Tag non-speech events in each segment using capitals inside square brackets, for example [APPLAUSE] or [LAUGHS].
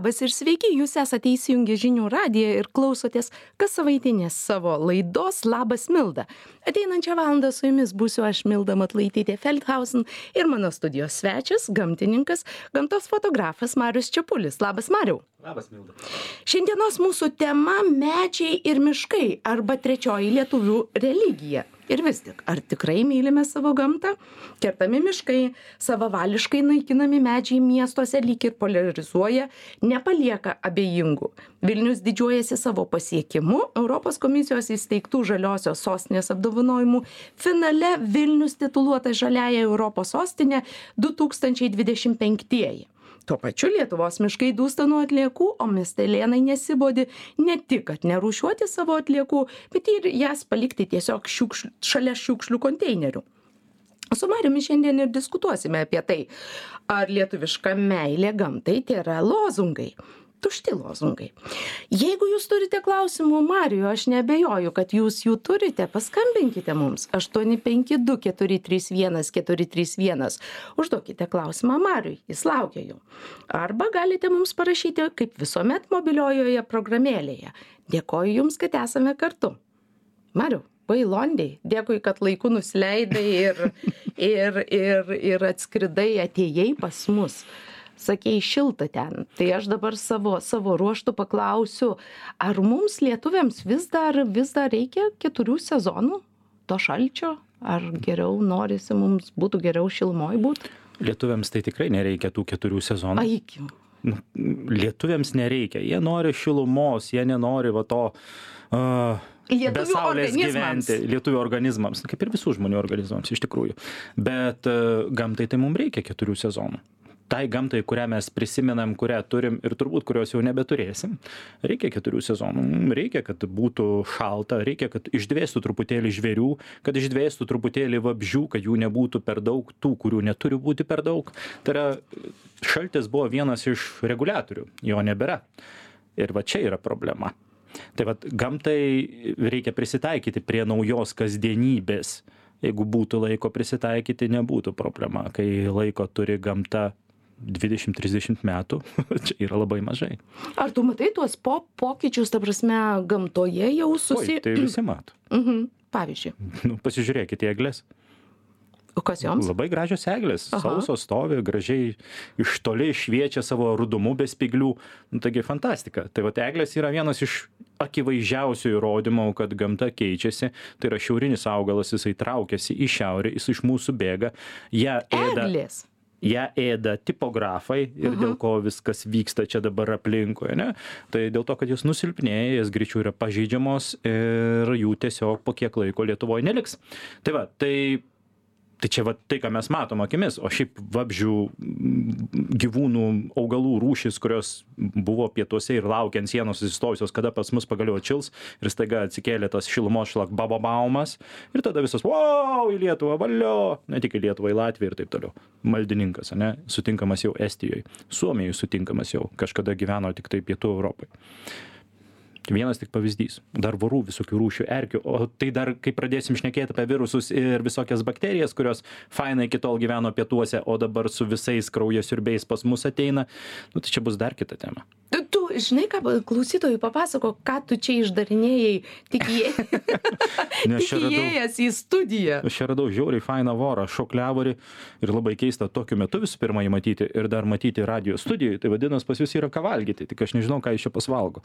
labas ir sveiki jūs esate įsijungę žinių radiją ir klausotės kas savaitinės savo laidos labas milda ateinančią valandą su jumis būsiu aš milda matulaitytė feldhausen ir mano studijos svečias gamtininkas gamtos fotografas marius čepulis labas mariau Labas, Milda. Šiandienos mūsų tema - medžiai ir miškai arba trečioji lietuvių religija. Ir vis tik, ar tikrai mylime savo gamtą? Kertami miškai, savavališkai naikinami medžiai miestuose lyg ir polarizuoja, nepalieka abejingų. Vilnius didžiuojasi savo pasiekimu Europos komisijos įsteigtų žaliosios sostinės apdovanojimų finale Vilnius tituluota žaliaja Europos sostinė 2025. Tuo pačiu Lietuvos miškai dūsta nuo atliekų, o miestelėnai nesibodi ne tik, kad nerūšiuoti savo atliekų, bet ir jas palikti tiesiog šiukšlių, šalia šiukšlių konteinerių. Su Mariumi šiandien ir diskutuosime apie tai, ar lietuviška meilė gamtai tai yra lozungai tušti lozungai. Jeigu jūs turite klausimų Marijų, aš nebejoju, kad jūs jų turite, paskambinkite mums 852-431-431. Užduokite klausimą Marijui, jis laukia jų. Arba galite mums parašyti, kaip visuomet, mobiliojoje programėlėje. Dėkoju Jums, kad esame kartu. Mariu, bailondai, dėkui, kad laiku nusileidai ir, ir, ir, ir atskridai, atėjai pas mus sakei šilta ten tai aš dabar savo savo ruožtu paklausiu ar mums lietuviams vis dar vis dar reikia keturių sezonų to šalčio ar geriau norisi mums būtų geriau šilumoj būt Lietuviams tai tikrai nereikia tų keturių sezonų. aikim Nu, Lietuviams nereikia. Jie nori šilumos, jie nenori va to. Uh, Lietuvių be saulės organizmams. gyventi, lietuvių organizmams, kaip ir visų žmonių organizmams iš tikrųjų. Bet uh, gamtai tai mums reikia keturių sezonų. Tai gamtai, kurią mes prisimenam, kurią turim ir turbūt kurios jau nebeturėsim, reikia keturių sezonų. Reikia, kad būtų šalta, reikia, kad išdvėstų truputėlį žvėrių, kad išdvėstų truputėlį vabžių, kad jų nebūtų per daug, tų, kurių neturi būti per daug. Tai yra, šaltis buvo vienas iš reguliatorių, jo nebėra. Ir va čia yra problema. Tai vad gamtai reikia prisitaikyti prie naujos kasdienybės. Jeigu būtų laiko prisitaikyti, nebūtų problema. Kai laiko turi gamta 20-30 metų, [LAUGHS] čia yra labai mažai. ar tu matai tuos po pokyčius ta prasme gamtoje jau Oi, susi tai visi mato. mhm pavyzdžiui [LAUGHS] Nu, pasižiūrėkite į eglės. o kas joms Labai gražios eglės, sausos stovi, gražiai iš toli šviečia savo rudumu be spiglių. Nu, taigi fantastika. Tai va, eglės yra vienas iš akivaizdžiausių įrodymų, kad gamta keičiasi. Tai yra šiaurinis augalas, jisai traukiasi į šiaurę, jis iš mūsų bėga. Ja ėda, eglės ją ėda tipografai ir dėl ko viskas vyksta čia dabar aplinkui, ne? Tai dėl to, kad jos nusilpnėja, jas greičiau yra pažeidžiamos ir jų tiesiog po kiek laiko Lietuvoje neliks. Tai va, tai Tai čia va tai, ką mes matom akimis, o šiaip vabžių mm, gyvūnų, augalų rūšis, kurios buvo pietuose ir laukia ant sienos įstojusios, kada pas mus pagaliau atšils ir staiga atsikėlė tas šilumos šlak bababaumas ir tada visas, wow, į Lietuvą, valio, ne tik į Lietuvą, į Latviją ir taip toliau. Maldininkas, ne, sutinkamas jau Estijoje, Suomijoje sutinkamas jau, kažkada gyveno tik tai Pietų Europoje. Vienas tik pavyzdys. Dar vorų visokių rūšių erkių. O tai dar, kai pradėsim šnekėti apie virusus ir visokias bakterijas, kurios fainai iki tol gyveno pietuose, o dabar su visais kraujasiurbiais pas mus ateina, nu, tai čia bus dar kita tema. Tu, tu žinai, ką klausytojui papasako, ką tu čia išdarinėjai, tik, įė... [LAUGHS] Tik įėjęs į studiją. Aš čia radau žiauriai fainą vorą, šokliavorį ir labai keista tokiu metu visų pirma jį matyti ir dar matyti radio studijoje. Tai vadinasi, pas jūs yra ką valgyti, tik aš nežinau, ką jūs čia pasvalgo.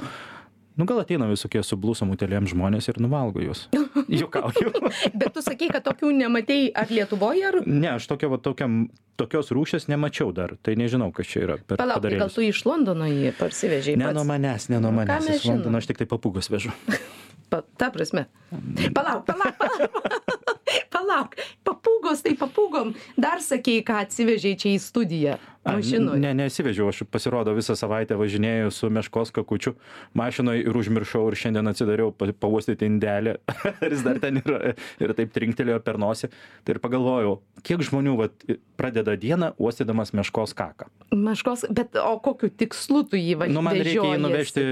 Nu gal ateina visokie su blusom utelėm žmonės ir nuvalgo jūs. [LAUGHS] Jokauju. [LAUGHS] Bet tu sakei, kad tokių nematei ar Lietuvoje, ar... Ne, aš tokio, va, tokiam, tokios rūšės nemačiau dar. Tai nežinau, kas čia yra. Per Palauk, tai gal tu iš Londono jį parsivežiai? Ne nuo manęs, ne nuo Ką manęs. Iš Londono aš tik tai papūgos vežu. Pa, ta prasme. Palauk, palauk, palauk. [LAUGHS] palauk. Papūgos, tai papūgom. Dar sakei, ką atsivežiai čia į studiją. A, Mašinoje. Ne, nesivežiau, aš pasirodo visą savaitę važinėjau su meškos kakučiu mašinoje ir užmiršau ir šiandien atsidariau pa- pauostyti indelį, [LAUGHS] ar jis dar ten yra ir taip trinktelėjo per nosį. Tai ir pagalvojau, kiek žmonių vat, pradeda dieną uostydamas meškos kaką. Meškos, bet o kokiu tikslu tu jį važiuoji? Nu, man reikia jį nuvežti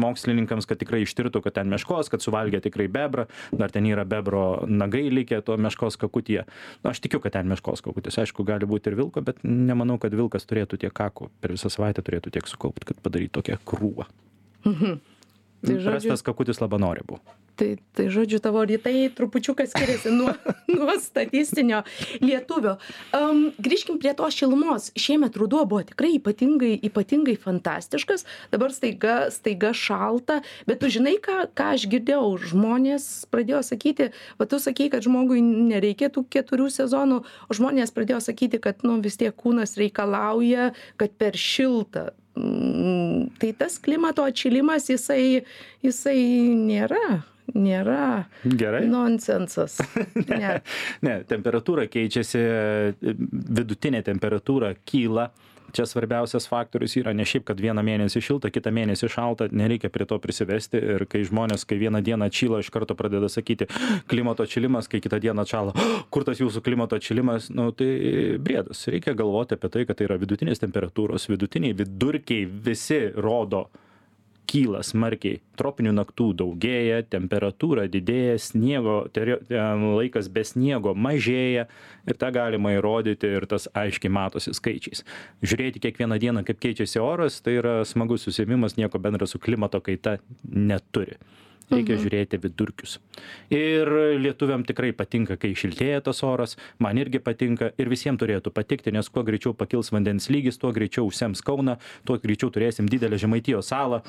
mokslininkams, kad tikrai ištirtų, kad ten meškos, kad suvalgė tikrai bebrą, dar ten yra bebro nagai likę to meškos kakutyje. Na, aš tikiu, kad ten meškos kakutis. Aišku, gali būti ir vilko, bet nemanau, kad vilkas kas turėtų tiek kakų per visą savaitę turėtų tiek sukaupt kad padaryt tokią krūvą Tai žodžiu- prastas kakutis labanore buvo Tai, tai žodžiu, tavo rytai trupučiuką skiriasi nuo, [LAUGHS] nuo statistinio lietuvio. Um, grįžkim prie tos šilumos. Šiemet ruduo buvo tikrai ypatingai, ypatingai fantastiškas. Dabar staiga, staiga šalta. Bet tu žinai, ką, ką aš girdėjau? Žmonės pradėjo sakyti, va tu sakei, kad žmogui nereikia tų keturių sezonų, o žmonės pradėjo sakyti, kad nu, vis tiek kūnas reikalauja, kad per šilta. Tai tas klimato atšilimas, jisai, jisai nėra, nėra gerai nonsensas. [LAUGHS] Ne. ne temperatūra keičiasi vidutinė temperatūra kyla čia svarbiausias faktorius yra ne šiaip kad vieną mėnesį šilta kitą mėnesį šalta nereikia prie to prisivesti ir kai žmonės kai vieną dieną atšyla iš karto pradeda sakyti klimato atšilimas kai kitą dieną atšąla [GASPS] kur tas jūsų klimato atšilimas? Nu tai briedas reikia galvoti apie tai kad tai yra vidutinės temperatūros vidutiniai vidurkiai visi rodo kyla smarkiai. Tropinių naktų daugėja temperatūra didėja sniego terio ten laikas be sniego mažėja ir tą galima įrodyti ir tas aiškiai matosi skaičiais. Žiūrėti kiekvieną dieną kaip keičiasi oras tai yra smagus užsiėmimas nieko bendra su klimato kaita neturi reikia žiūrėti vidurkius. Ir lietuviam tikrai patinka kai šiltėja tas oras man irgi patinka ir visiem turėtų patikti nes kuo greičiau pakils vandens lygis tuo greičiau užsems kauną tuo greičiau turėsim didelę žemaitijos salą.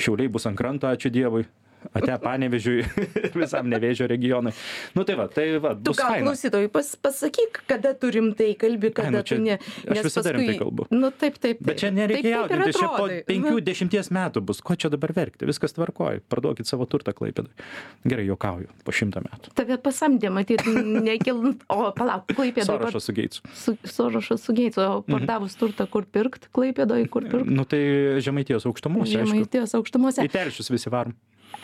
Šiauliai bus ant kranto ačiū dievui ate panevėžiui ir [LAUGHS] visam nevėžio regionui nu tai va tai va Tu faina klausytojui pas, pasakyk, kada tu rimtai kalbi, kada nu čia- tu ne. aš visada rimtai kalbu. Nu taip, taip. Bet čia nereikia jaudintis, čia po penkių, dešimties metų bus. Ko čia dabar verkti? Viskas tvarkoja. Parduokit savo turtą klaipėdai. Gerai, juokauju. Po šimtą metų. Tave pasamdė, matyt, nekil. [LAUGHS] O, palauk, klaipėdai. Sorošas su Geitsu. Su, Sorošas su Geitsu, o pardavus turtą, kur pirkt, klaipėdai, kur pirkt. Nu tai žemaitijos aukštumose. Žemaitijos aukštumose. Į telšius visi varom.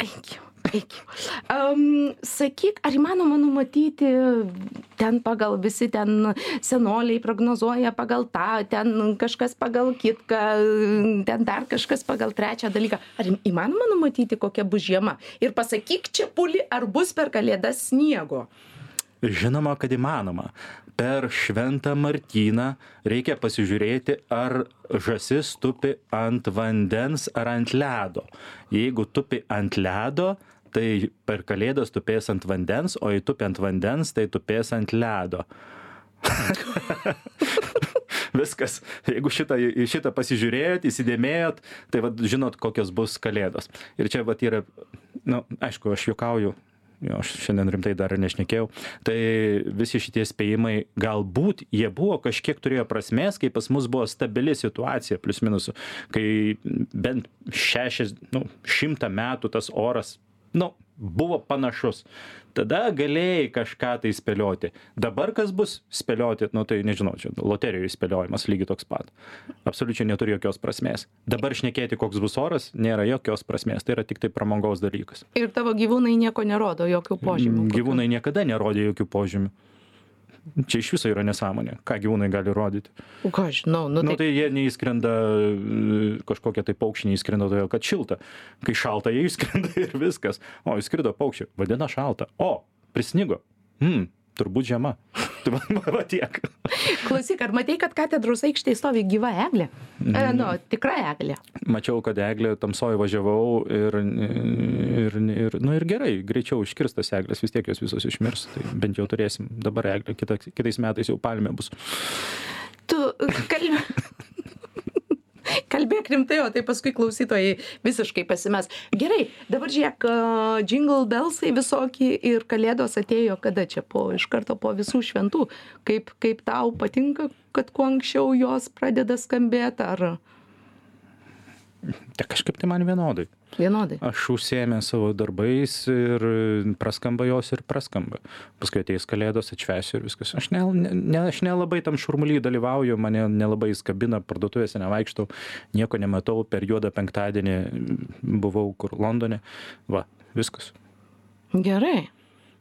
Eikim, eikim. Um, sakyk, ar įmanoma numatyti ten pagal visi ten senoliai prognozuoja pagal tą, ten kažkas pagal kitką, ten dar kažkas pagal trečią dalyką. Ar įmanoma numatyti, kokia bus žiema? Ir pasakyk čia puli, ar bus per kalėdas sniego. Žinoma, kad įmanoma. Per šventą Martyną reikia pasižiūrėti, ar žasis tupi ant vandens ar ant ledo. Jeigu tupi ant ledo, tai per kalėdas tupės ant vandens, o jei tupi ant vandens, tai tupės ant ledo. [LAUGHS] Viskas. Jeigu šitą, šitą pasižiūrėjot, įsidėmėjot, tai vad žinot, kokios bus kalėdos. Ir čia vad yra, na, nu, aišku, aš juokauju, aš šiandien rimtai dar nešnekėjau, tai visi šitie spėjimai galbūt jie buvo kažkiek turėjo prasmės, kai pas mus buvo stabili situacija, plus minus, kai bent šešias, nu, šimtą metų tas oras, nu, buvo panašus. Tada galėjai kažką tai spėlioti. Dabar kas bus spėlioti, nu tai nežinau, čia loterijoje spėliojimas lygiai toks pat. Absoliučiai neturi jokios prasmės. Dabar šnekėti, koks bus oras, nėra jokios prasmės. Tai yra tik tai pramogos dalykas. Ir tavo gyvūnai nieko nerodo, jokių požymių. Gyvūnai niekada nerodė jokių požymių. Čia iš viso yra nesąmonė. Ką gyvūnai gali rodyti? O ką aš žinau, nu, Nu, tai... tai jie neįskrenda, e, kažkokie tai paukščiai neįskrenda todėl, kad šilta. Kai šalta, jie išskrenda [LAUGHS] ir viskas. O, įskrido paukščiai, vadina šalta. O, prisnigo. Hmm, turbūt žiema. Tai va, va tiek. Klausyk, ar matei, kad katedros aikštėje stovi gyva eglė? E, nu, tikra eglė. Mačiau, kad eglė tamsoje važiavau ir, ir, ir, nu ir gerai, greičiau iškirstas eglės, vis tiek jos visos išmirs. Tai bent jau turėsim dabar eglę, kita, kitais metais jau palmė bus. Tu kalbė. Kalbėk rimtai, o tai paskui klausytojai visiškai pasimes. Gerai, dabar žiūrėk, jingle belsai visokie ir kalėdos atėjo kada čia po, iš karto po visų šventų. Kaip, kaip tau patinka, kad kuo anksčiau jos pradeda skambėti, ar Tai kažkaip tai man vienodai. Vienodai? Aš užsiemę savo darbais ir praskamba jos ir praskamba. Paskui ateis kalėdos, atšvesiu ir viskas. Aš, ne, ne, aš nelabai tam šurmuly dalyvauju, mane nelabai skabina, parduotuvėse nevaikštau, nieko nematau, per juodą penktadienį buvau kur Londone. Va, viskas. Gerai.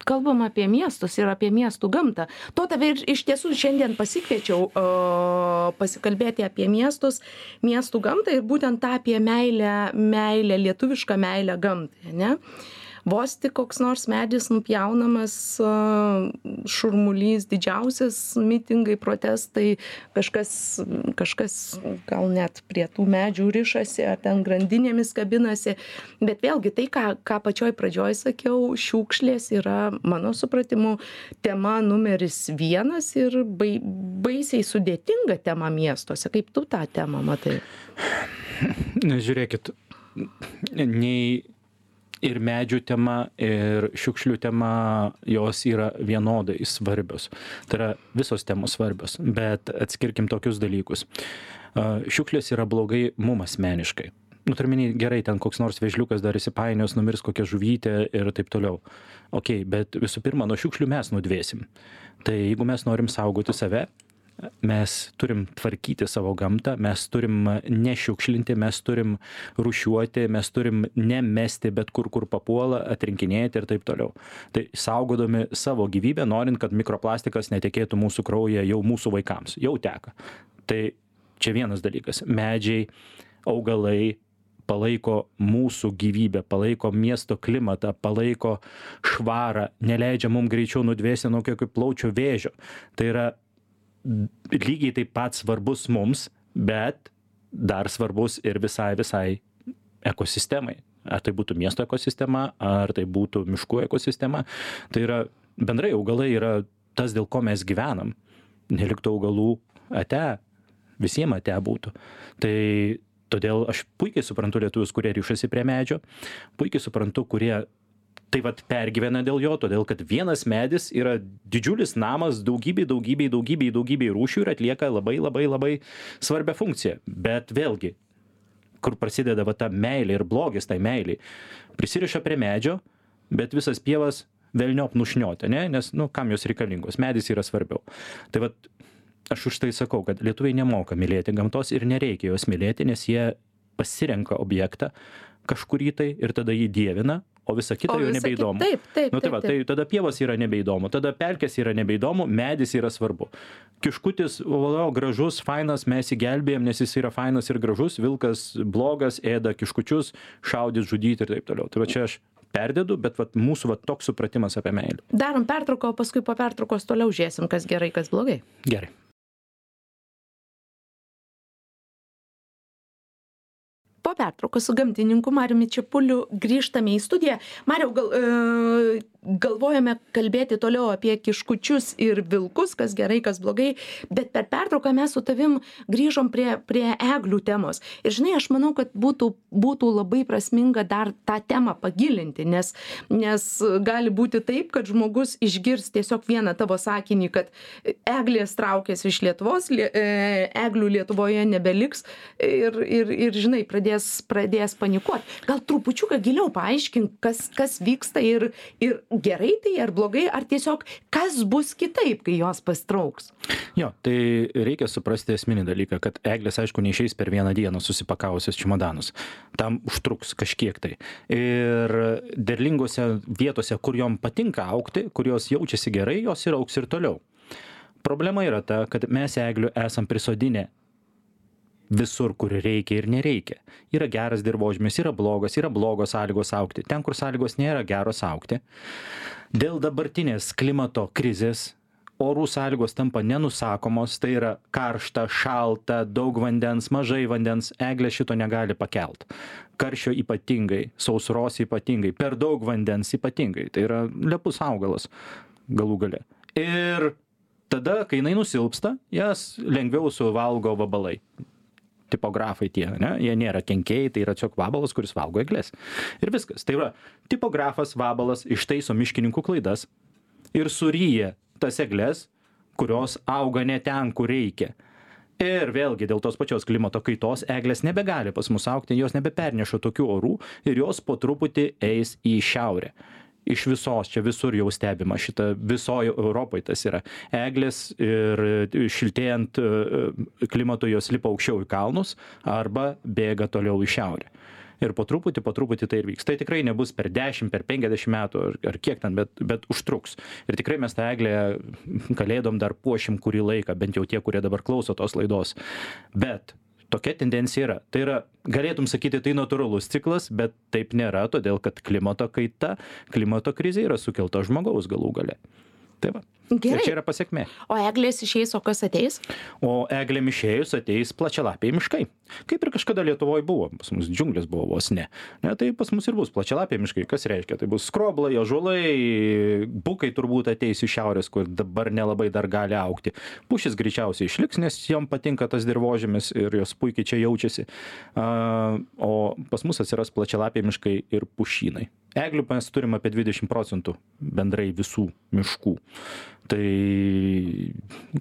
Kalbam apie miestus ir apie miestų gamtą. To tave ir iš tiesų šiandien pasikviečiau o, pasikalbėti apie miestus, miestų gamtą ir būtent tą apie meilę, meilę lietuvišką meilę gamtai. Ne? Vos tik koks nors medis nupjaunamas šurmulys didžiausias mitingai protestai kažkas kažkas gal net prie tų medžių rišasi ar ten grandinėmis kabinasi. Bet vėlgi tai ką ką pačioj pradžioj sakiau šiukšlės yra mano supratimu tema numeris vienas ir bai baisiai sudėtinga tema miestuose. Kaip tu tą temą matai? Žiūrėkit nei ir medžių tema ir šiukšlių tema jos yra vienodai svarbios. Tai yra visos temos svarbios bet atskirkim tokius dalykus. Šiukšlės yra blogai mum asmeniškai. Nu turiu omeny gerai ten koks nors vėžliukas dar įsipainios numirs kokia žuvytė ir taip toliau. Okei bet visų pirma nuo šiukšlių mes nudvėsim. Tai jeigu mes norim saugoti save mes turim tvarkyti savo gamtą mes turim nešiukšlinti mes turim rūšiuoti mes turim nemesti bet kur kur papuola atrinkinėti ir taip toliau. Tai saugodami savo gyvybę norint kad mikroplastikas netekėtų mūsų kraujyje jau mūsų vaikams jau teka. Tai čia vienas dalykas. Medžiai augalai palaiko mūsų gyvybę palaiko miesto klimatą palaiko švarą neleidžia mum greičiau nudvėsti nuo kokio plaučių vėžio. Tai yra lygiai taip pat svarbus mums, bet dar svarbus ir visai, visai ekosistemai. Ar tai būtų miesto ekosistema, ar tai būtų miškų ekosistema. Tai yra bendrai augalai yra tas, dėl ko mes gyvenam. Neliktų augalų ate, visiems ate būtų. Tai todėl aš puikiai suprantu lietuvius, kurie ryšasi prie medžio, puikiai suprantu, kurie tai vat pergyvena dėl jo todėl kad vienas medis yra didžiulis namas daugybei daugybei daugybei daugybei rūšių ir atlieka labai labai labai svarbią funkciją. Bet vėlgi kur prasideda va ta meilė ir blogis tai meilei prisiriša prie medžio bet visas pievas velniop nušniot ane nes nu kam jos reikalingos? Medis yra svarbiau. Tai vat aš už tai sakau kad lietuviai nemoka mylėti gamtos ir nereikia jos mylėti nes jie pasirenka objektą kažkurį tai ir tada jį dievina o visa kita jau nebeįdomu. Taip, taip. Nu, tai, va, taip, tai tada pievas yra nebeįdomu, tada pelkės yra nebeįdomu, medis yra svarbu. Kiškutis, o, gražus, fainas, mes jį gelbėjom, nes jis yra fainas ir gražus, vilkas blogas, ėda kiškučius, šaudys, žudyti ir taip toliau. Tai va čia aš perdedu, bet vat, mūsų vat, toks supratimas apie meilę. Darom pertrauką, o paskui po pertraukos toliau žiūrėsim, kas gerai, kas blogai. Gerai. Po pertraukos su gamtininku mariumi čepuliu grįžtame į studiją. Mariau gal e, galvojame kalbėti toliau apie kiškučius ir vilkus kas gerai kas blogai bet per pertrauką mes su tavim grįžom prie prie eglių temos. Ir žinai aš manau kad būtų būtų labai prasminga dar tą temą pagilinti nes nes gali būti taip kad žmogus išgirs tiesiog vieną tavo sakinį kad eglės traukiasi iš lietuvos lie e, eglių lietuvoje nebeliks ir ir ir žinai pradės pradės panikuot. Gal trupučiuką giliau paaiškink kas kas vyksta ir ir gerai tai ar blogai ar tiesiog kas bus kitaip kai jos pasitrauks? Jo tai reikia suprasti esminį dalyką kad eglės aišku neišeis per vieną dieną susipakavusios čemodanus tam užtruks kažkiek tai. Ir derlingose vietose kur jom patinka augti kur jos jaučiasi gerai jos ir augs ir toliau. Problema yra ta kad mes eglių esam prisodinę visur kur reikia ir nereikia. Yra geras dirvožemis yra blogas yra blogos sąlygos augti. Ten kur sąlygos nėra geros augti. Dėl dabartinės klimato krizės orų sąlygos tampa nenusakomos. Tai yra karšta šalta daug vandens mažai vandens. Eglė šito negali pakelt. Karščio ypatingai sausros ypatingai per daug vandens ypatingai. Tai yra lepus augalas galų gale. Ir tada kai jinai nusilpsta jas lengviau suvalgo vabalai tipografai tie ane? Jie nėra kenkėjai tai yra tiesiog vabalas kuris valgo egles. Ir viskas. Tai va tipografas vabalas ištaiso miškininkų klaidas ir suryja tas egles kurios auga ne ten kur reikia. Ir vėlgi dėl tos pačios klimato kaitos eglės nebegali pas mus augti jos nebeperneša tokių orų ir jos po truputį eis į šiaurę iš visos čia visur jau stebima šita visoj europoj tas yra. Eglės ir šiltėjant e, klimatui jos lipa aukščiau į kalnus arba bėga toliau į šiaurę. Ir po truputį po truputį tai ir vyks. Tai tikrai nebus per dešim per penkiasdešim metų ar ar kiek ten bet bet užtruks. Ir tikrai mes tą eglę kalėdom dar puošim kurį laiką bent jau tie kurie dabar klauso tos laidos. Bet tokia tendencija yra. Tai yra galėtum sakyti tai natūralus ciklas bet taip nėra todėl kad klimato kaita klimato krizė yra sukelta žmogaus galų gale. Tai va Gerai. ir čia yra pasiekmė O eglės išeis, o kas ateis? o eglėm išėjus ateis plačialapiai miškai. Kaip ir kažkada lietuvoj buvo pas mus džiunglės buvo vos ne. Ne tai pas mus ir bus plačialapiai miškai. Kas reiškia? Tai bus skroblai ąžuolai bukai turbūt ateis iš šiaurės kur dabar nelabai dar gali augti. Pušys greičiausiai išliks nes jom patinka tas dirvožemis ir jos puikiai čia jaučiasi. O pas mus atsiras plačialapiai miškai ir pušynai. Eglių mes turim apie dvidešim procentų bendrai visų miškų tai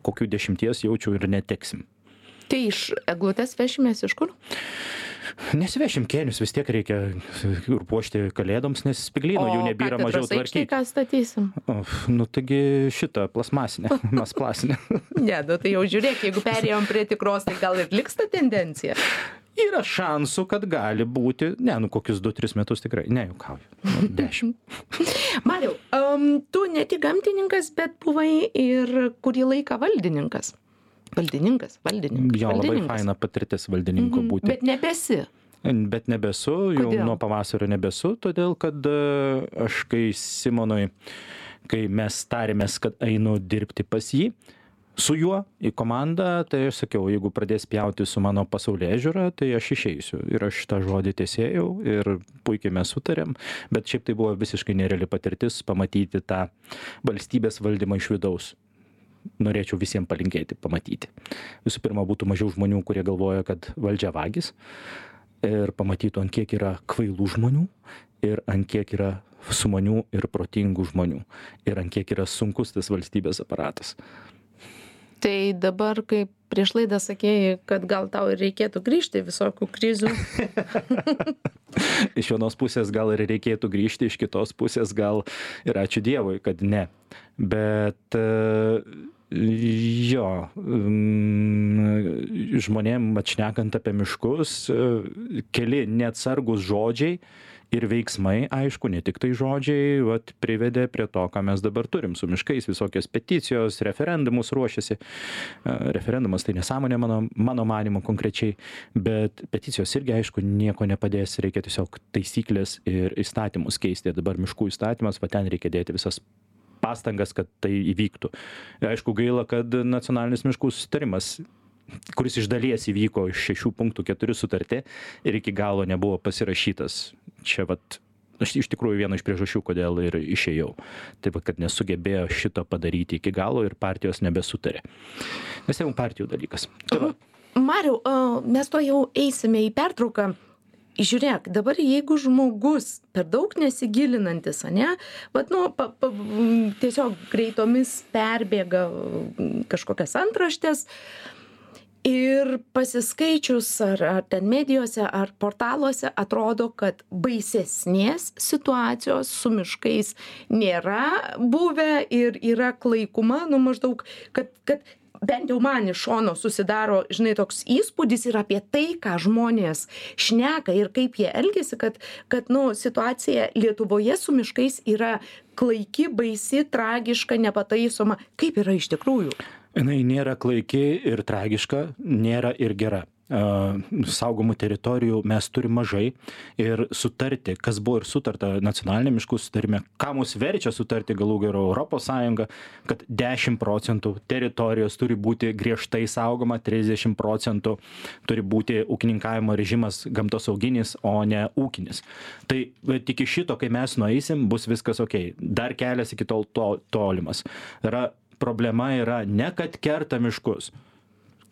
kokių dešimties jaučiu ir neteksim Tai iš eglutės vešimės iš kur? nesivešim kėnius vis tiek reikia ir puošti kalėdoms nes spyglynų jų nebyra mažiau katedros aikštėj tvarkyt ką statysim? Of, nu taigi šitą plasmasinę [LAUGHS] masplasinę Ne, nu tai jau žiūrėk, jeigu perėjom prie tikros, tai gal ir liks ta tendencija. Yra šansų kad gali būti ne nu kokius du tris metus tikrai ne juokauju nu, [LAUGHS] dešim Mariau, um, tu ne tik gamtininkas, bet buvai ir kurį laiką valdininkas. Valdininkas, valdininkas. jo labai valdininkas. faina patirtis valdininku Mhm, būti Bet nebesi. bet nebesu jau Kodėl? nuo pavasario nebesu todėl kad e, aš kai simonui kai mes tarėmės kad einu dirbti pas jį su juo į komandą tai aš sakiau jeigu pradės pjauti su mano pasaulėžiūra tai aš išeisiu. Ir aš tą žodį tesėjau ir puikiai mes sutarėm bet šiaip tai buvo visiškai nereali patirtis pamatyti tą valstybės valdymą iš vidaus. Norėčiau visiem palinkėti pamatyti. Visų pirma būtų mažiau žmonių kurie galvoja kad valdžia vagys ir pamatytų ant kiek yra kvailų žmonių ir ant kiek yra sumanių ir protingų žmonių. Ir ant kiek yra sunkus tas valstybės aparatas Tai dabar, kai prieš laidą sakėjai, kad gal tau reikėtų grįžti visokių krizių. [LAUGHS] iš vienos pusės gal ir reikėtų grįžti iš kitos pusės gal ir ačiū dievui kad ne bet e, jo mm, žmonėm vat šnekant apie miškus e, keli neatsargūs žodžiai ir veiksmai aišku ne tiktai žodžiai vat privedė prie to ką mes dabar turim su miškais visokios peticijos referendumus ruošiasi. E, referendumas tai nesąmonė mano mano manymu konkrečiai bet peticijos irgi aišku nieko nepadės reikia tiesiog taisykles ir įstatymus keisti. Dabar miškų įstatymas va ten reikia dėti visas pastangas kad tai įvyktų. Aišku gaila kad nacionalinis miškų susitarimas kuris iš dalies įvyko iš šešių punktų keturi sutarti ir iki galo nebuvo pasirašytas čia vat aš iš tikrųjų viena iš priežasčių kodėl ir išėjau. Taip vat kad nesugebėjo šito padaryti iki galo ir partijos nebesutarė. Nes tai jau partijų dalykas. Tai va. Mariau, mes to jau eisime į pertrauką. Žiūrėk, dabar jeigu žmogus per daug nesigilinantis, ne, bet, nu, pa, pa, tiesiog greitomis perbėga kažkokias antraštės ir pasiskaičius ar, ar ten medijose, ar portaluose atrodo, kad baisesnės situacijos su miškais nėra buvę ir yra klaikuma, nu maždaug, kad, kad bent jau man iš šono susidaro, žinai, toks įspūdis ir apie tai, ką žmonės šneka ir kaip jie elgesi, kad, kad nu, situacija Lietuvoje su miškais yra klaiki, baisi, tragiška, nepataisoma. Kaip yra iš tikrųjų? Jinai nėra klaiki ir tragiška nėra ir gera. Saugomų teritorijų mes turim mažai ir sutarti kas buvo ir sutarta nacionaliniam miškų susitarime ką mus verčia sutarti galų gale europos sąjunga kad dešim procentų teritorijos turi būti griežtai saugoma trisdešim procentų turi būti ūkininkavimo režimas gamtosauginis o ne ūkinis. Tai vat iki šito kai mes nueisim bus viskas okei dar kelias iki tol to tolimas. Yra problema yra ne kad kerta miškus.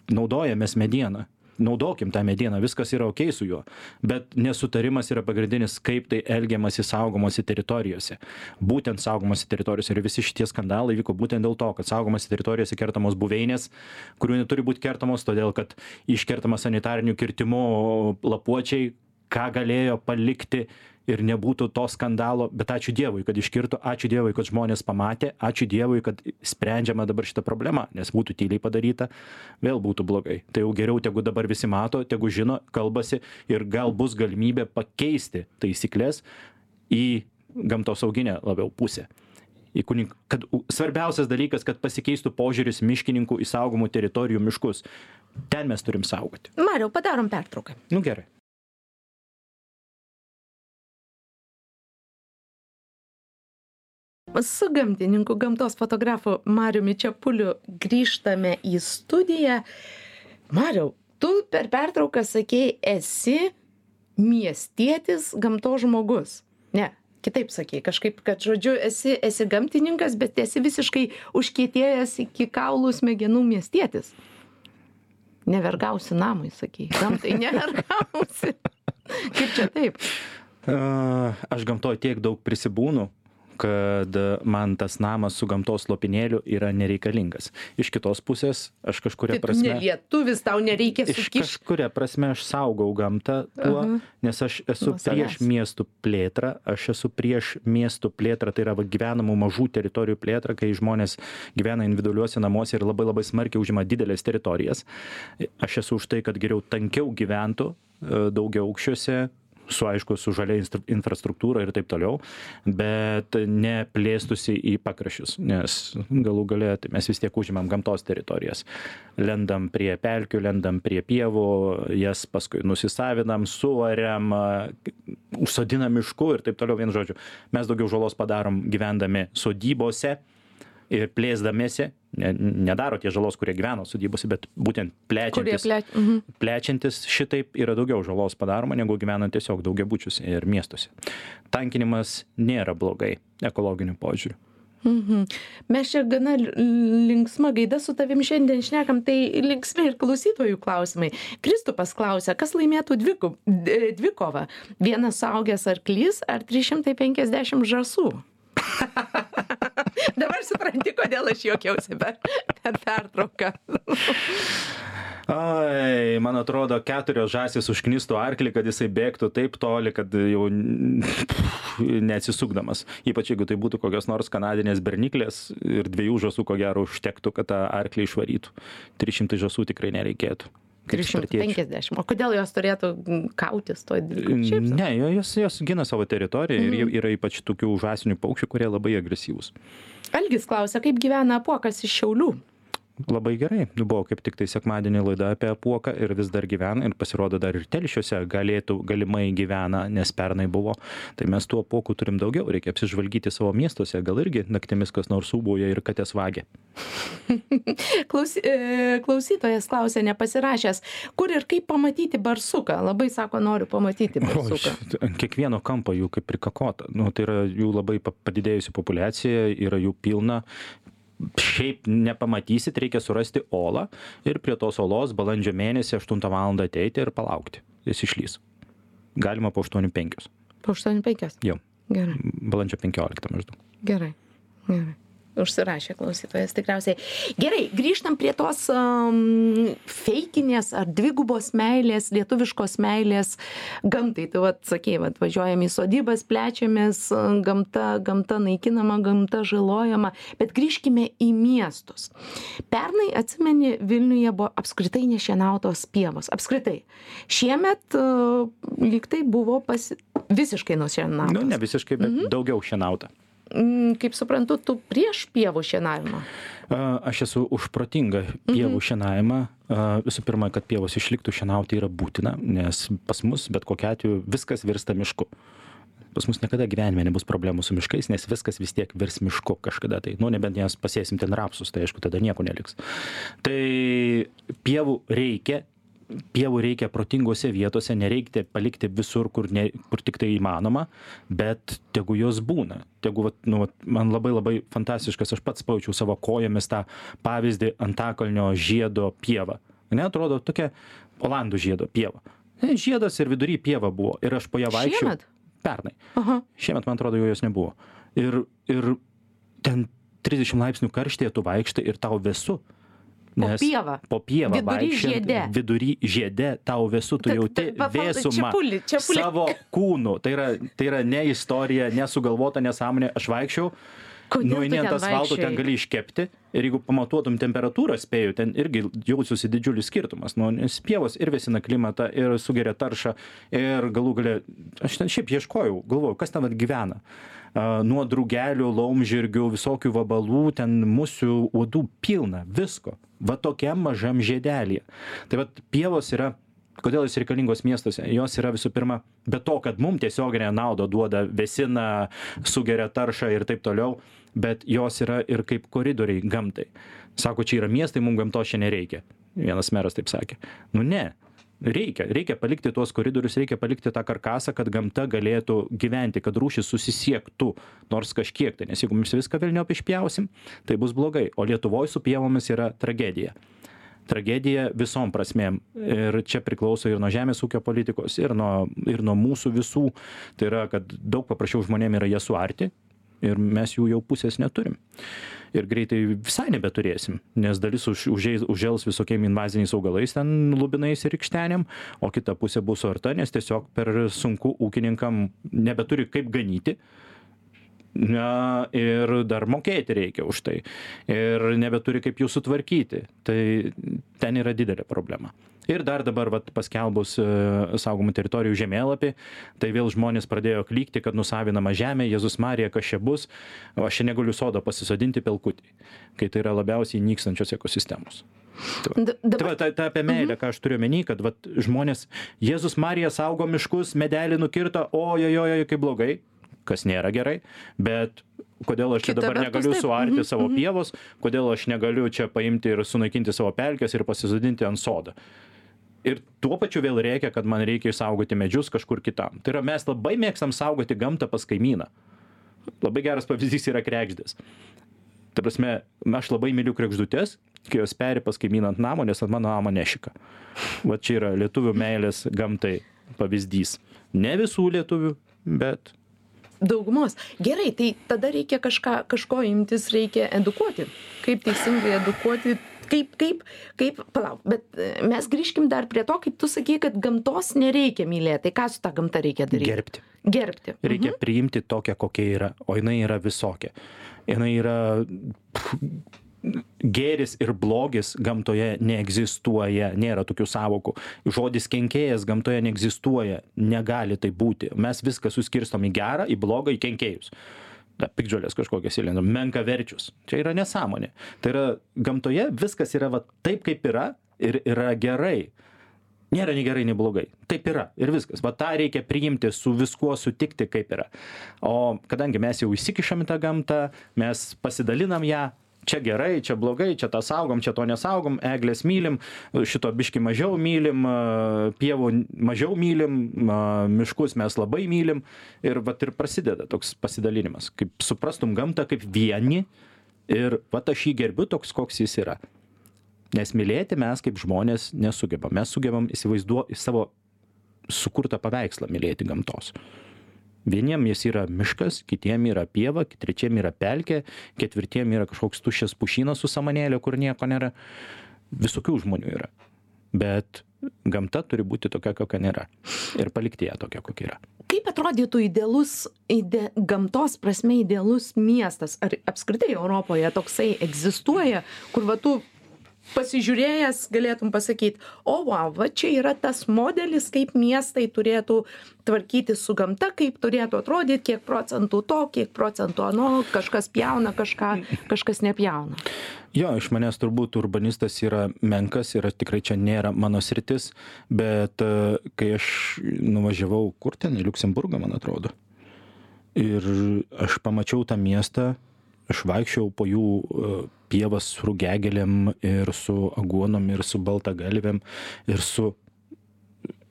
Naudojamės medieną. Naudokim tą medieną viskas yra okei su juo. Bet nesutarimas yra pagrindinis kaip tai elgiamasi saugomose teritorijose. Būtent saugomose teritorijose. Ir visi šitie skandalai vyko būtent dėl to kad saugomose teritorijose kertamos buveinės kurių neturi būt kertamos todėl kad iškertama sanitariniu kirtimu lapuočiai ką galėjo palikti ir nebūtų to skandalo bet ačiū dievui kad iškirto ačiū dievui kad žmonės pamatė ačiū dievui kad sprendžiama dabar šita problema nes būtų tyliai padaryta vėl būtų blogai. Tai jau geriau tegu dabar visi mato tegu žino kalbasi ir gal bus galimybė pakeisti taisykles į gamtosauginę labiau pusę. Į kunik kad svarbiausias dalykas kad pasikeistų požiūris miškininkų į saugomų teritorijų miškus. Ten mes turim saugoti. Mariau padarom pertrauką. Nu gerai su gamtininku gamtos fotografu mariumi čepuliu grįžtame į studiją. Mariau tu per pertrauką sakei esi miestietis gamtos žmogus. Ne kitaip sakei kažkaip kad žodžiu esi esi gamtininkas bet esi visiškai užkietėjęs iki kaulų smegenų miestietis. Nevergausi namui sakei. Gamtai nevergausi. Kaip čia taip? Aš gamtoj tiek daug prisibūnu kad man tas namas su gamtos lopinėliu yra nereikalingas iš kitos pusės aš kažkuria tai prasme ne lietuvis tau nereikia iš sukišt kažkuria prasme aš saugau gamtą tuo Aha. nes aš esu Nuo prieš savęs. miestų plėtrą aš esu prieš miestų plėtrą tai yra gyvenamų mažų teritorijų plėtrą kai žmonės gyvena individualiuose namuose ir labai labai smarkiai užima dideles teritorijas aš esu už tai kad geriau tankiau gyventų e, daugiaaukščiuose su aišku su žalia infrastruktūra ir taip toliau bet ne plėstųsi į pakraščius nes galų gale tai mes vis tiek užimam gamtos teritorijas. Lendam prie pelkių lendam prie pievų jas paskui nusisavinam suariam a, užsodinam mišku ir taip toliau vienu žodžiu. Mes daugiau žalos padarom gyvendami sodybose ir plėsdamiesi ne nedaro tie žalos kurie gyveno sodybose bet būtent plečiantis plečia mhm. plečiantis šitaip yra daugiau žalos padaroma negu gyvenant tiesiog daugiabučiuose ir miestuose tankinimas nėra blogai ekologiniu požiūriu Mhm. Mes čia gana linksma gaida su tavim šiandien šnekam, tai linksmi ir klausytojų klausimai. Kristupas klausia, kas laimėtų dvikovą? Vienas saugęs arklys ar 350 žasų? [LAUGHS] Dabar supranti, kodėl aš juokiausi per, per pertrauką. ai man atrodo keturios žąsys užknistų arklį kad jisai bėgtų taip toli kad jau neatsisukdamas ypač jeigu tai būtų kokios nors kanadinės berniklės ir dviejų žąsų ko gero užtektų kad tą arklį išvarytų trys šimtai žąsų tikrai nereikėtų. 350. O kodėl jos turėtų mm, kautis toj? Šiaip sau. Ne, jo- jos, jos gina savo teritoriją ir jie- yra ypač tokių žąsinių paukščių, kurie labai agresyvūs. Algis klausia, kaip gyvena apuokas iš Šiaulių. Labai gerai. Nu, Buvo kaip tik tai sekmadienį laida apie apuoką ir vis dar gyvena ir pasirodo dar ir telšiuose galėtų, galimai gyvena, nes pernai buvo. Tai mes tų apuokų turim daugiau, reikia apsižvalgyti savo miestuose, gal irgi naktimis kas nors ūbauja ir katės vagia. [LAUGHS] Klausy, e, klausytojas klausė, nepasirašęs, kur ir kaip pamatyti barsuką. Labai sako, noriu pamatyti barsuką. [LAUGHS] Ant kiekvieno kampo jų kaip prikakota. Nu, tai yra jų labai pa- padidėjusi populiacija, yra jų pilna. Šiaip nepamatysit, reikia surasti olą ir prie tos olos balandžio mėnesį 8 val. ateiti ir palaukti. Jis išlys. Galima po 8.5. Po 8.5. Jau. Gerai, Balandžio 15 maždaug. gerai, gerai. Užsirašė klausytojas tikriausiai. Gerai, grįžtam prie tos um, feikinės ar dvigubos meilės, lietuviškos meilės gamtai. Tu vat važiuojam į sodybas, plečiamės, gamta, gamta naikinama, gamta žalojama, bet grįžkime į miestus. Pernai, atsimeni, Vilniuje buvo apskritai nešienautos pievos. Apskritai. Šiemet uh, lyg tai buvo pasi... visiškai nušienautos. Nu, ne visiškai, bet mhm. daugiau šienauta. Mm, kaip suprantu, tu prieš pievų šienavimą. Aš esu už protingą pievų Mhm. šienavimą. Visų pirma, kad pievos išliktų šienauti yra būtina, nes pas mus bet kokiu atveju viskas virsta mišku. Pas mus niekada gyvenime nebus problemų su miškais, nes viskas vis tiek virs mišku kažkada tai. Nu, nebent jas pasėsim ten rapsus, tai aišku, tada nieko neliks. Tai pievų reikia, pievų reikia protingose vietose, nereikia palikti visur, kur, ne, kur tik tai įmanoma, bet tegu jos būna. Tegu, vat, nu, vat, man labai labai fantastiškas, aš pats pajaučiau savo kojomis tą pavyzdį Antakalnio žiedo pievą. Ne, atrodo tokia Olandų žiedo pieva. Ne, žiedas ir vidury pieva buvo. Ir aš po ją. Šiemet? Pernai. Aha. Šiemet, man atrodo, jau jos nebuvo. Ir, ir ten 30 laipsnių karštėje tu vaikštai ir tau vėsu. Po pievą. Po pievą Vidury žiede. Vidury žiede tau vėsu, tu jauti vėsumą čepuli, čepuli. savo kūnu. Tai yra, tai yra ne istorija, nesugalvota nesąmonė. Aš vaikščiau. Nueini ant ten asfalto, ten gali iškepti ir jeigu pamatuotum temperatūrą, spėju, ten irgi jausiuosi didžiulis skirtumas. Nu, nes pievos ir vėsina klimatą, ir sugeria taršą, ir galų gale, aš ten šiaip ieškojau, galvojau, kas ten gyvena. nuo drugelių, laumžirgių, visokių vabalų, ten musių, uodų pilna, visko. Va tokiam mažam žiedelį. Tai va pievos yra kodėl jos reikalingos miestuose? Jos yra visų pirma be to kad mum tiesioginę naudą duoda vėsina sugeria taršą ir taip toliau bet jos yra ir kaip koridoriai gamtai. Sako čia yra miestai mum gamtos čia nereikia. Vienas meras taip sakė. Nu ne reikia reikia palikti tuos koridorius reikia palikti tą karkasą kad gamta galėtų gyventi kad rūšys susisiektų nors kažkiek tai nes jeigu mes viską velniop išpjausim tai bus blogai. O lietuvoj su pievomis yra tragedija. Tragedija visom prasmėm. Ir čia priklauso ir nuo žemės ūkio politikos ir nuo ir nuo mūsų visų. Tai yra kad daug paprasčiau žmonėm yra jas suarti ir mes jų jau pusės neturim. Ir greitai visai nebeturėsim nes dalis už užeis užžels visokiem invaziniais augalais ten lubinais ir rykštenėm o kita pusė bus suarta nes tiesiog per sunku ūkininkam nebeturi kaip ganyti. Na ir dar mokėti reikia už tai. Ir nebeturi kaip jų sutvarkyti. Tai ten yra didelė problema ir dar dabar vat paskelbus e, saugomų teritorijų žemėlapį tai vėl žmonės pradėjo klykti kad nusavinama žemė jėzus marija kas čia bus o aš čia negaliu sodo pasisodinti pelkutėj kai tai yra labiausiai nykstančios ekosistemos Tai va, tai, va, tai, tai apie meilę, mhm. ką aš turiu menį, kad vat, žmonės, Jėzus Marija saugo miškus, medelį nukirto, ojojojo, kaip blogai, kas nėra gerai, bet kodėl aš čia dabar negaliu taip. suarti -hmm. savo mhm. pievos, kodėl aš negaliu čia paimti ir sunaikinti savo pelkės ir pasisodinti ant sodą. Ir tuo pačiu vėl reikia, kad man reikia išsaugoti medžius kažkur kitam. Tai yra, mes labai mėgstam saugoti gamtą pas kaimyną. Labai geras pavyzdys yra krekždės. Ta prasme, aš labai myliu krekždutės, kai jos peri pas kaimyną ant namo, nes ant mano namo nešika. Va čia yra lietuvių meilės gamtai pavyzdys. Ne visų lietuvių, bet daugumos gerai tai tada reikia kažką kažko imtis reikia edukuoti kaip teisingai edukuoti kaip kaip kaip palauk bet e, mes grįžkim dar prie to kaip tu sakei kad gamtos nereikia mylėt. Tai ką su ta gamta reikia daryt gerbti. Gerbti. Reikia mhm. priimti tokią kokia yra o jinai yra visokia. Jinai yra gėris ir blogis gamtoje neegzistuoja nėra tokių sąvokų žodis kenkėjas gamtoje neegzistuoja negali taip būti. Mes viską suskirstom į gerą į blogą į kenkėjus na piktžoles kažkokias įlendam menkaverčius. Čia yra nesąmonė. Tai yra gamtoje viskas yra va taip kaip yra ir yra gerai. Nėra nei gerai nei blogai. Taip yra ir viskas. Va tą reikia priimti su viskuo sutikti kaip yra. O kadangi mes jau įsikišam į tą gamtą mes pasidalinam ją čia gerai čia blogai čia tą saugom čia to nesaugom egles mylim šito biškį mažiau mylim pievų mažiau mylim miškus mes labai mylim. Ir vat ir prasideda toks pasidalinimas kaip suprastum gamtą kaip vienį ir vat aš jį gerbiu toks koks jis yra. Nes mylėti mes kaip žmonės nesugebam. Mes sugebam įsivaizduo savo sukurtą paveikslą mylėti gamtos vieniem jis yra miškas kitiem yra pieva trečiam yra pelkė ketvirtiem yra kažkoks tuščias pušynas su samanėle kur nieko nėra. Visokių žmonių yra. Bet gamta turi būti tokia kokia nėra. Ir palikti ją tokią kokia yra. Kaip atrodytų idealus ide gamtos prasme idealus miestas? Ar apskritai europoje toksai egzistuoja kur va tu pasižiūrėjęs galėtum pasakyt o vau va čia yra tas modelis kaip miestai turėtų tvarkytis su gamta kaip turėtų atrodyt kiek procentų to kiek procentų ano kažkas pjauna kažką kažkas nepjauna. Jo iš manęs turbūt urbanistas yra menkas ir tikrai čia nėra mano sritis bet e, kai aš nuvažiavau kur ten į liuksemburgą man atrodo. Ir aš pamačiau tą miestą aš vaikščiojau po jų e, pievas su rugiagėlėm ir su aguonom ir su baltagalvėm ir su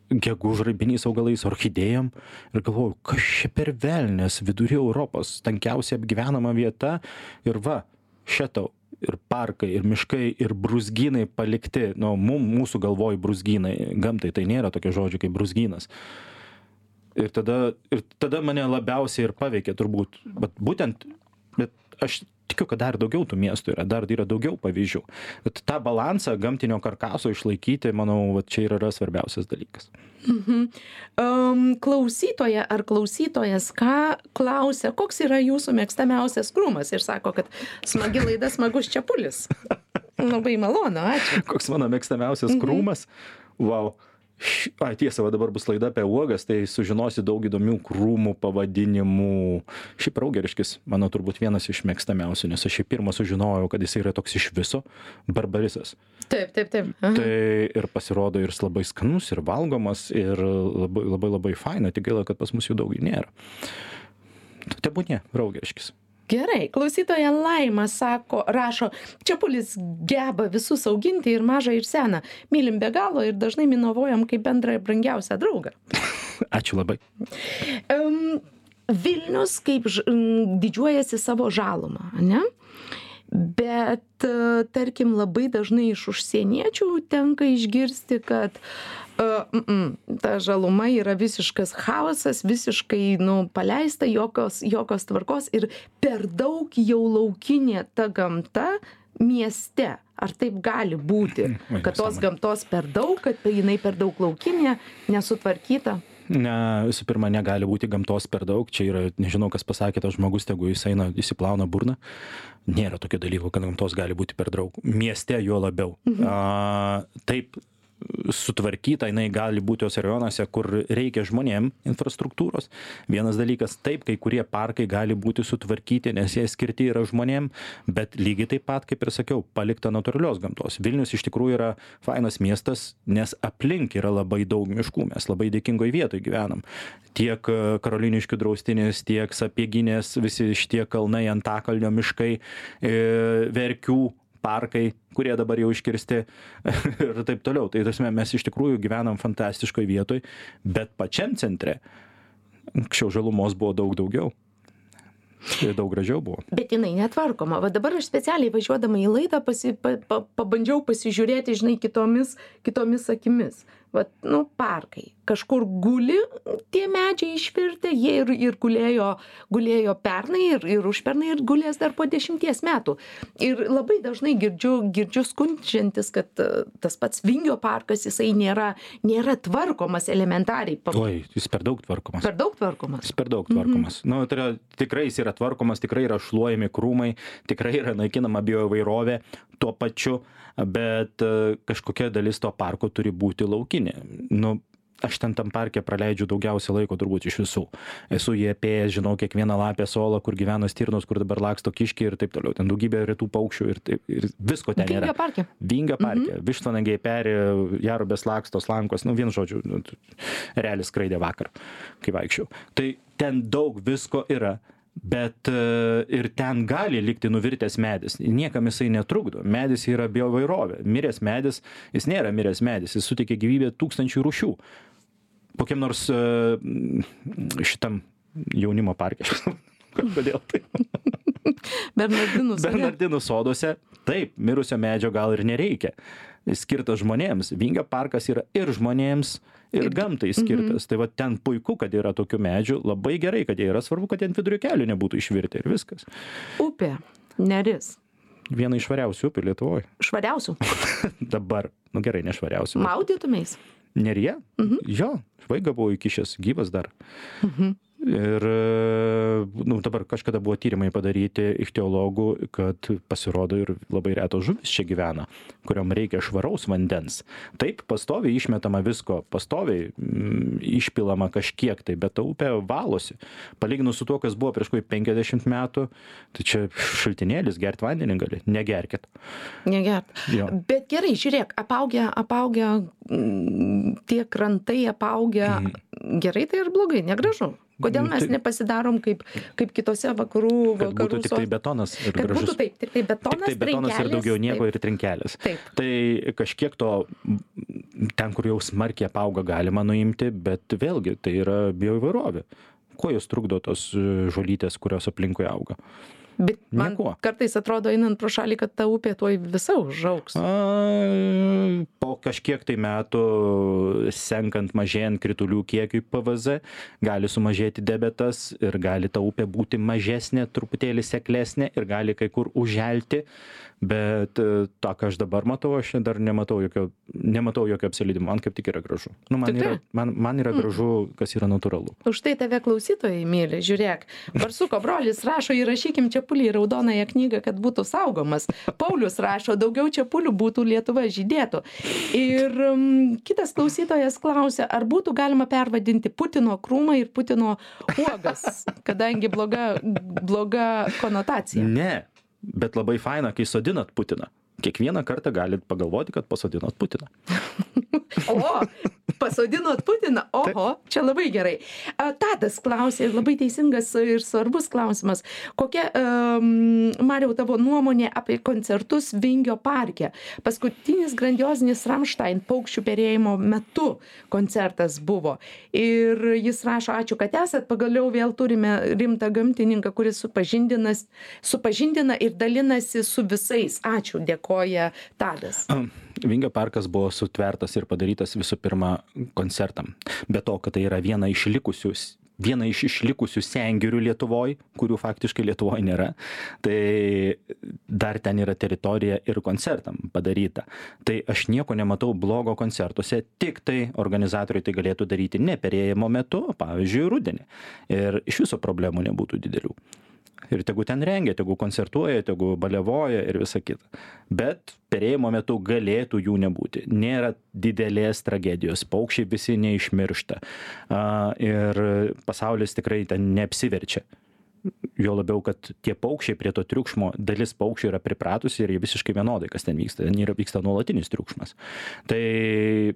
gegužraibiniais augalais orchidėjom. Ir galvojau kas čia per velnias vidury europos tankiausia apgyvenama vieta. Ir va še tau ir parkai ir miškai ir brūzgynai palikti. Nu mum mūsų galvoj brūzgynai gamtai tai nėra tokio žodžio kaip brūzgynas. Ir tada ir tada mane labiausiai ir paveikė turbūt vat būtent bet aš tikiu kad dar daugiau tų miestų yra dar yra daugiau pavyzdžių. Bet tą balansą gamtinio karkaso išlaikyti manau va čia ir yra svarbiausias dalykas. Mhm. um, klausytoja ar klausytojas ką klausia koks yra jūsų mėgstamiausias krūmas ir sako kad smagi laida smagus čepulis. [LAUGHS] Labai malonu ačiū. Koks mano mėgstamiausias mhm. krūmas? Vau. Š- Ai, tiesa, va dabar bus laida apie uogas, tai sužinosi daug įdomių krūmų pavadinimų. Šiaip raugeriškis, mano turbūt vienas iš mėgstamiausių, nes aš šį pirmą sužinojau, kad jis yra toks iš viso barbarisas. Taip, taip, taip. Tai ir pasirodo ir jis labai skanus, ir valgomas, ir labai labai, labai faina, tik gaila, kad pas mus jų daug nėra. Tebūnė, raugeriškis. Gerai, klausytoja Laima sako, rašo, Čiapulis geba visus auginti ir mažą ir seną. Mylim be galo ir dažnai minovojam kaip bendrą ir brangiausią draugą. [LAUGHS] Ačiū labai. Um, Vilnius kaip ž, m, didžiuojasi savo žalumą, ne? Bet, e, tarkim, labai dažnai iš užsieniečių tenka išgirsti, kad mm, mm, ta žaluma yra visiškas chaosas, visiškai nu, paleista, jokios, jokios tvarkos ir per daug jau laukinė ta gamta mieste. Ar taip gali būti, Oi, kad tos gamtos per daug, kad jinai per daug laukinė, nesutvarkyta? Ne, visų pirma, negali būti gamtos per daug. Čia yra, nežinau, kas pasakė, tas žmogus, tegu jis eina, įsiplauna burną. Nėra tokio dalyko, kad gamtos gali būti per daug. Mieste juo labiau. A, taip, sutvarkyta, jinai gali būti tos rajonuose, kur reikia žmonėm infrastruktūros. Vienas dalykas, taip, kai kurie parkai gali būti sutvarkyti, nes jie skirti yra žmonėm, bet lygiai taip pat, kaip ir sakiau, palikta natūralios gamtos. Vilnius iš tikrųjų yra fainas miestas, nes aplink yra labai daug miškų, mes labai dėkingoje vietoje gyvenam. Tiek e, Karoliniškių draustinis, tiek Sapieginės, visi šitie kalnai, Antakalnio miškai, e, Verkių parkai, kurie dabar jau iškirsti [LAUGHS] ir taip toliau. Tai tasme, mes iš tikrųjų gyvenam fantastiškoje vietoje, bet pačiam centre anksčiau žalumos buvo daug daugiau. Ir daug gražiau buvo. Bet jinai netvarkoma. Va dabar aš specialiai važiuodama į laidą pasi, pa, pa, pabandžiau pasižiūrėti, žinai, kitomis, kitomis akimis. Vat, nu, parkai. Kažkur guli tie medžiai išvirtę, jie ir, ir gulėjo, gulėjo pernai ir, ir užpernai ir gulės dar po dešimties metų. Ir labai dažnai girdžiu, girdžiu skundžiantis, kad e, tas pats Vingio parkas, jisai nėra, nėra tvarkomas elementariai. Oi, jis per daug tvarkomas. per daug tvarkomas. Jis per daug tvarkomas. Mhm. Nu, tai yra, tikrai jis yra tvarkomas, tikrai yra šluojami krūmai, tikrai yra naikinama bioįvairovė tuo pačiu, bet e, kažkokia dalis to parko turi būti laukinė. Nu, aš ten tam parke praleidžiu daugiausia laiko turbūt iš visų. Esu jį apėjęs, žinau kiekvieną lapę solą, kur gyvena stirnos, kur dabar laksto kiškiai ir taip toliau. Ten daugybė retų paukščių ir, taip, ir visko ten Vingio yra. parke. Vingio parke, mhm. vištvanagiai peri, jarubės lakstos, lankos, nu vien žodžiu, nu, realis skraidė vakar, kai vaikščiau. Tai ten daug visko yra. Bet e, ir ten gali likti nuvirtęs medis. Niekam jisai netrukdo. Medis yra biovairovė. Miręs medis, jis nėra miręs medis, jis suteikia gyvybę tūkstančių rūšių. Kokiam nors e, šitam jaunimo parke. [LAUGHS] Kodėl tai? Bernardinus. [LAUGHS] ane? Bernardinų soduose, taip, mirusio medžio gal ir nereikia. Skirtas žmonėms. Vingio parkas yra ir žmonėms, ir gamtai skirtas. Tai va ten puiku, kad yra tokių medžių, labai gerai, kad jie yra svarbu, kad ant vidurio kelių nebūtų išvirti ir viskas. Upė. Neris. Viena iš švariausių upių Lietuvoje. [LAUGHS] Švariausių. Dabar, nu gerai, nešvariausių. Maudytumės. Nerija? Mhm. Jo, vaiga buvo įkišęs, gyvas dar. Mhm. Ir e, nu, dabar kažkada buvo tyrimai padaryti ichtiologų, kad pasirodo ir labai retos žuvis čia gyvena, kuriam reikia švaraus vandens. Taip, pastoviai išmetama visko, pastoviai mm, išpilama kažkiek tai, bet ta upė valosi. Palyginus su tuo, kas buvo prieš kokį 50 metų, tai čia šaltinėlis, gert vandenį gali, negerkit. Negert. Jo. Bet gerai, žiūrėk, apaugę, apaugę, mm, tie krantai apaugę, gerai tai ir blogai, negražu. Kodėl Nu, mes tai- nepasidarom kaip, kaip kitose vakarų, Kad vakarų būtų tik tai sos- betonas ir Kad gražus. būtų taip, tik tai betonas, Tik tai betonas ir trinkelės, daugiau nieko taip. ir trinkelės. Taip. Tai kažkiek to ten, kur jau smarkiai apauga, galima nuimti, bet vėlgi tai yra bioįvairovė. Kuo jos trukdo tos žolytės, kurios aplinkui auga? Bet man Niekuo. kartais atrodo, einant pro šalį, kad ta upė tuoj visa užauks. A, po kažkiek tai metų senkant mažėjant kritulių kiekiui PVZ gali sumažėti debetas ir gali ta upė būti mažesnė, truputėlį seklesnė ir gali kai kur užželti, bet e, tą, ką aš dabar matau, aš dar nematau jokio, nematau jokio apsileidimo, man kaip tik yra gražu. Nu, man, Tikrai? yra, man, man yra gražu, kas yra natūralu. Už tai tave klausytojai myli, žiūrėk. Barsuko brolis rašo, įrašykim čia čepulį į raudonąją knygą kad būtų saugomas paulius rašo daugiau čepulių būtų lietuva žydėtų ir mm, kitas klausytojas klausia ar būtų galima pervadinti putino krūmą ir putino uogas kadangi bloga bloga konotacija Ne, bet labai faina, kai sodinat Putiną. Kiekvieną kartą galit pagalvoti, kad pasodinot Putiną. [LAUGHS] O, pasodinot Putiną. Oho, čia labai gerai. A, Tadas klausė, labai teisingas ir svarbus klausimas. Kokia, um, Mariau, tavo nuomonė apie koncertus Vingio parke? Paskutinis grandiozinis Ramstein paukščių perėjimo metu koncertas buvo. Ir jis rašo, ačiū, kad esat, pagaliau vėl turime rimtą gamtininką, kuris supažindina ir dalinasi su visais. Ačiū, dėkoja Tadas. Vingio parkas buvo sutvertas ir padarytas visų pirma koncertam. Be to, kad tai yra viena iš likusių viena iš išlikusių sengirių Lietuvoje, kurių faktiškai Lietuvoje nėra, tai dar ten yra teritorija ir koncertam padaryta. Tai aš nieko nematau blogo koncertuose, tik tai organizatoriai tai galėtų daryti ne perėjimo metu, pavyzdžiui, rudenį. Ir iš viso problemų nebūtų didelių. Ir tegu ten rengia, tegu koncertuoja, tegu balevoja ir visa kita. Bet perėjimo metu galėtų jų nebūti. Nėra didelės tragedijos, paukščiai visi neišmiršta. A, Ir pasaulis tikrai ten neapsiverčia. Jo labiau, kad tie paukščiai prie to triukšmo, dalis paukščių yra pripratusi ir jie visiškai vienodai, kas ten vyksta. Ten yra vyksta nuolatinis triukšmas. Tai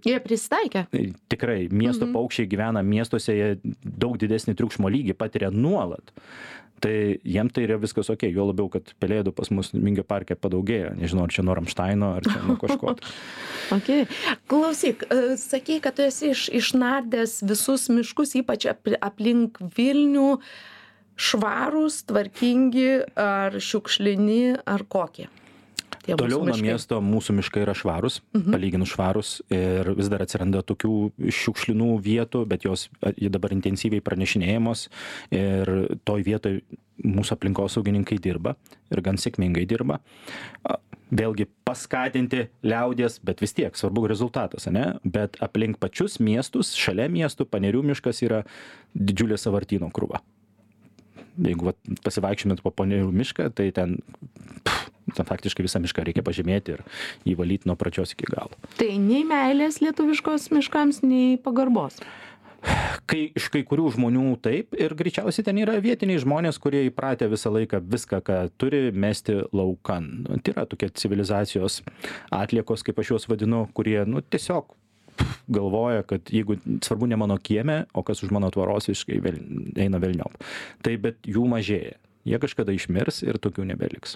Jie pristaikė. tikrai miesto Mhm. paukščiai gyvena miestuose, jie daug didesnį triukšmo lygį patiria nuolat. Tai jiem tai yra viskas ok, jo labiau, kad pelėdų pas mus Mingio parke padaugėjo. Nežinau, ar čia nuo Ramštaino, ar čia nuo kažko. [LAUGHS] Okay. Klausyk, e, sakei, kad tu esi iš, išnardęs visus miškus, ypač ap, aplink Vilnių, švarūs, tvarkingi, ar šiukšlini, ar kokie. Toliau nuo miesto mūsų miškai yra švarūs, palyginus švarūs ir vis dar atsiranda tokių šiukšlinų vietų, bet jos dabar intensyviai pranešinėjamos ir toj vietoj mūsų aplinkosaugininkai dirba ir gan sėkmingai dirba. Vėlgi paskatinti liaudės, bet vis tiek svarbu rezultatas, ne? Bet aplink pačius miestus, šalia miestų, panerių miškas yra didžiulė savartino krūva. Jeigu vat, pasivaikščiomėt po panerių mišką, tai ten, pff, ten faktiškai visą mišką reikia pažymėti ir jį valyti nuo pradžios iki galo. Tai nei meilės lietuviškos miškams, nei pagarbos. Kai iš kai kurių žmonių taip ir greičiausiai ten yra vietiniai žmonės, kurie įpratę visą laiką viską, ką turi, mesti laukan. Nu, Tai yra tokie civilizacijos atliekos, kaip aš juos vadinu, kurie nu, tiesiog galvoja, kad jeigu svarbu ne mano kieme, o kas už mano tvaros visiškai vėl, eina velniop. Tai bet jų mažėja. Jie kažkada išmirs ir tokių nebeliks.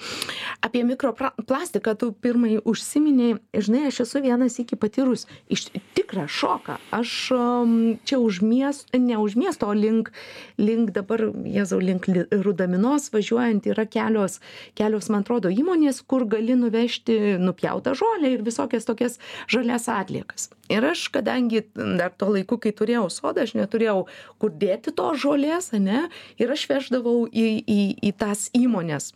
Apie mikroplastiką tu pirmai užsiminėjai, žinai, aš esu vienas iki patyrus iš tikrą šoką. Aš um, čia už miesto, ne už miesto, o link, link dabar, Jėzau, link Li- Rudaminos važiuojant yra kelios, kelios, man atrodo, įmonės, kur gali nuvežti nupjautą žolę ir visokias tokias žalias atliekas. Ir aš, kadangi dar tuo laiku, kai turėjau sodą, aš neturėjau kur dėti to žolės, ne, ir aš veždavau į, į, į tas įmonės.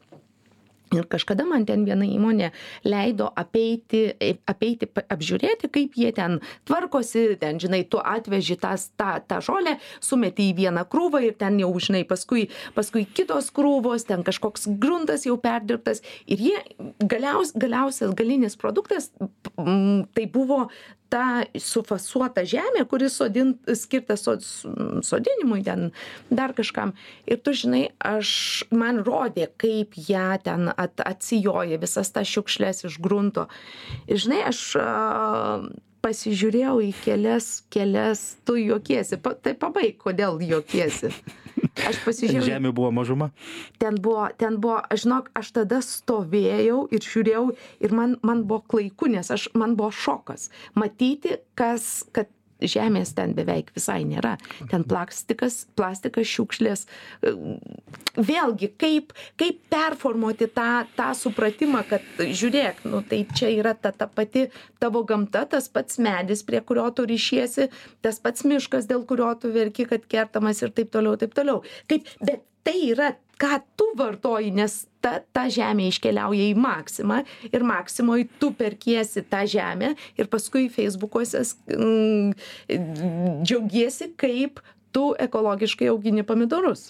Ir kažkada man ten viena įmonė leido apeiti, apeiti, apžiūrėti, kaip jie ten tvarkosi, ten, žinai, tu atveži tas, tą, tą žolę, sumeti į vieną krūvą ir ten jau, žinai, paskui, paskui kitos krūvos, ten kažkoks gruntas jau perdirbtas. Ir jie galiaus, galiausias galinis produktas, tai buvo ta sufasuota žemė, kuris sodin, skirta sod, sodinimui, ten dar kažkam. Ir tu žinai, aš, man rodė, kaip ją ten at, atsijoja visas tas šiukšlės iš grunto. Ir žinai, aš pasižiūrėjau į kelias, kelias, tu juokiesi, pa, tai pabaig, kodėl juokiesi. Aš [LAUGHS] pasižiūrėjau, Žemė buvo mažuma. ten buvo ten buvo aš žinok aš tada stovėjau ir žiūrėjau ir man man buvo klaiku nes aš man buvo šokas matyti kas kad žemės ten beveik visai nėra. Ten plastikas plastikas šiukšlės. E, vėlgi kaip kaip performuoti tą tą supratimą kad žiūrėk nu tai čia yra ta ta pati tavo gamta tas pats medis prie kurio tu rišiesi tas pats miškas dėl kurio tu verki kad kertamas ir taip toliau taip toliau. Kaip bet tai yra ką tu vartoji nes ta ta žemė iškeliauja į maksimą ir maksimoj tu perkiesi tą žemę ir paskui feisbukuose mm, džiaugiesi kaip tu ekologiškai augini pomidorus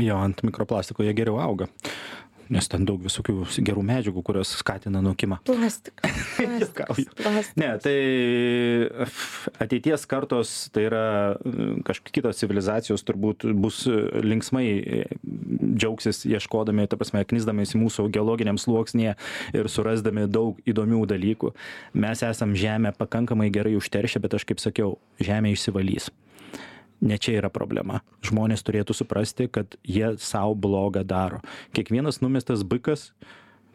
Jo, ant mikroplastiko jie geriau auga. Nes ten daug visokių gerų medžiagų, kurios skatina nukimą. Plastikas. [LAUGHS] Juokauju. Plastikas. Ne, tai ateities kartos, tai yra kažkokios kitos civilizacijos turbūt bus linksmai džiaugsis ieškodami, ta prasme, knisdamės į mūsų geologiniam sluoksnėje ir surasdami daug įdomių dalykų. Mes esam Žemę pakankamai gerai užteršę, bet aš kaip sakiau, Žemė išsivalys ne čia yra problema. Žmonės turėtų suprasti, kad jie savo blogą daro. Kiekvienas numestas bikas,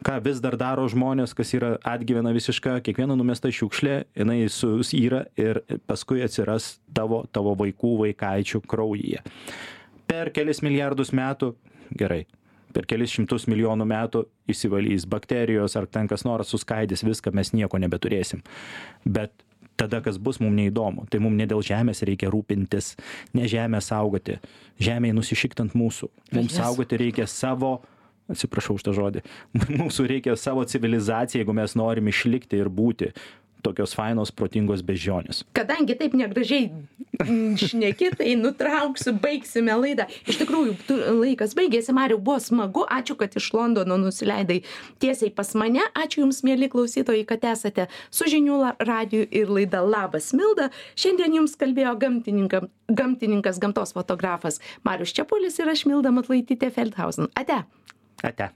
ką vis dar daro žmonės, kas yra atgyvena visiška, kiekviena numesta šiukšlė, jinai susyra ir paskui atsiras tavo, tavo vaikų, vaikaičių kraujyje. Per kelis milijardus metų, gerai, per kelis šimtus milijonų metų įsivalys bakterijos ar ten kas nors suskaidys viską, mes nieko nebeturėsim. Bet tada kas bus mum neįdomu. Tai mum ne dėl žemės reikia rūpintis ne žemę saugoti. Žemei nusišikt ant mūsų. Mums saugoti reikia savo atsiprašau už tą žodį [LAUGHS] mūsų reikia savo civilizaciją jeigu mes norim išlikti ir būti tokios fainos, protingos bežionės. Kadangi taip negražiai šneki, tai nutrauksiu, baigsime laidą. Iš tikrųjų, tu, laikas baigėsi, Mariu, buvo smagu, ačiū, kad iš Londono nusileidai tiesiai pas mane, ačiū Jums, mėly klausytojai, kad esate su žinių radiju ir laida Labas Milda. Šiandien Jums kalbėjo gamtininkas, gamtos fotografas Marius Čiapulis ir aš Milda Matlaitytė Feldhausen. Ate. Ate.